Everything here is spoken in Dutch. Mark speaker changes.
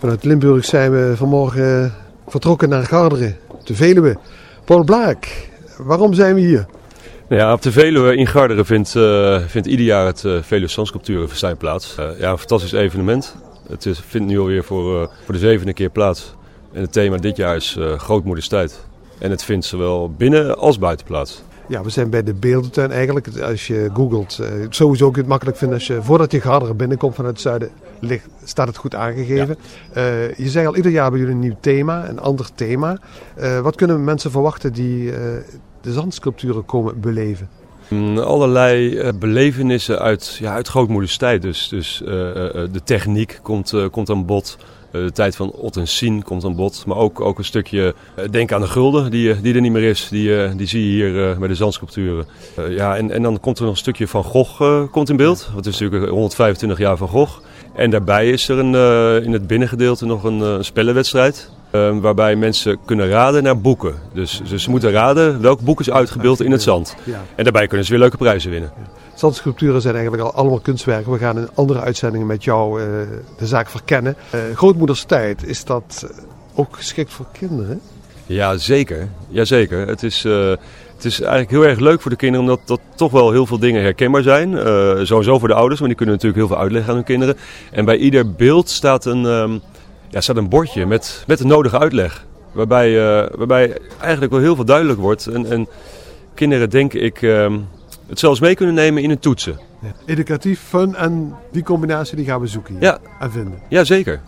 Speaker 1: Vanuit Limburg zijn we vanmorgen vertrokken naar Garderen, de Veluwe. Paul Blaak, waarom zijn we hier?
Speaker 2: Nou ja, op de Veluwe in Garderen vindt, uh, vindt ieder jaar het uh, Veluwe Zandsculpturenfestijn plaats. Ja, een fantastisch evenement. Het is, vindt nu alweer voor, voor de zevende keer plaats. En het thema dit jaar is grootmoederstijd. En het vindt zowel binnen als buiten plaats.
Speaker 1: Ja, we zijn bij de beeldentuin eigenlijk. Als je googelt, uh, sowieso kun je het makkelijk vinden als je voordat je Garderen binnenkomt vanuit het zuiden, ligt, staat het goed aangegeven. Ja. Uh, je zegt al, ieder jaar hebben jullie een nieuw thema, een ander thema. Uh, wat kunnen mensen verwachten die de zandsculpturen komen beleven?
Speaker 2: Mm, allerlei belevenissen uit, ja, uit grootmoeders tijd. Dus, dus de techniek komt, komt aan bod. Eh, de tijd van Ot en Sien komt aan bod. Maar ook, ook een stukje uh, denk aan de gulden die, eh, die er niet meer is. Die, die zie je hier bij de zandsculpturen. ja, en, en dan komt er nog een stukje van Gogh komt in beeld. Het is natuurlijk 125 jaar van Gogh. En daarbij is er een, in het binnengedeelte nog een spellenwedstrijd. Waarbij mensen kunnen raden naar boeken. Dus, dus ze moeten raden welk boek is uitgebeeld in het zand. En daarbij kunnen ze weer leuke prijzen winnen.
Speaker 1: Zandsculpturen zijn eigenlijk al allemaal kunstwerken. We gaan in andere uitzendingen met jou uh, de zaak verkennen. Uh, grootmoeders tijd, is dat ook geschikt voor kinderen?
Speaker 2: Ja, zeker. Jazeker. Het is... Uh, het is eigenlijk heel erg leuk voor de kinderen, omdat dat toch wel heel veel dingen herkenbaar zijn. Uh, sowieso voor de ouders, want die kunnen natuurlijk heel veel uitleggen aan hun kinderen. En bij ieder beeld staat een, um, ja, staat een bordje met, met de nodige uitleg. Waarbij, uh, waarbij eigenlijk wel heel veel duidelijk wordt. En, en kinderen, denk ik, um, het zelfs mee kunnen nemen in hun toetsen.
Speaker 1: Ja. Educatief, fun en die combinatie die gaan we zoeken hier
Speaker 2: ja.
Speaker 1: en vinden.
Speaker 2: Ja, zeker.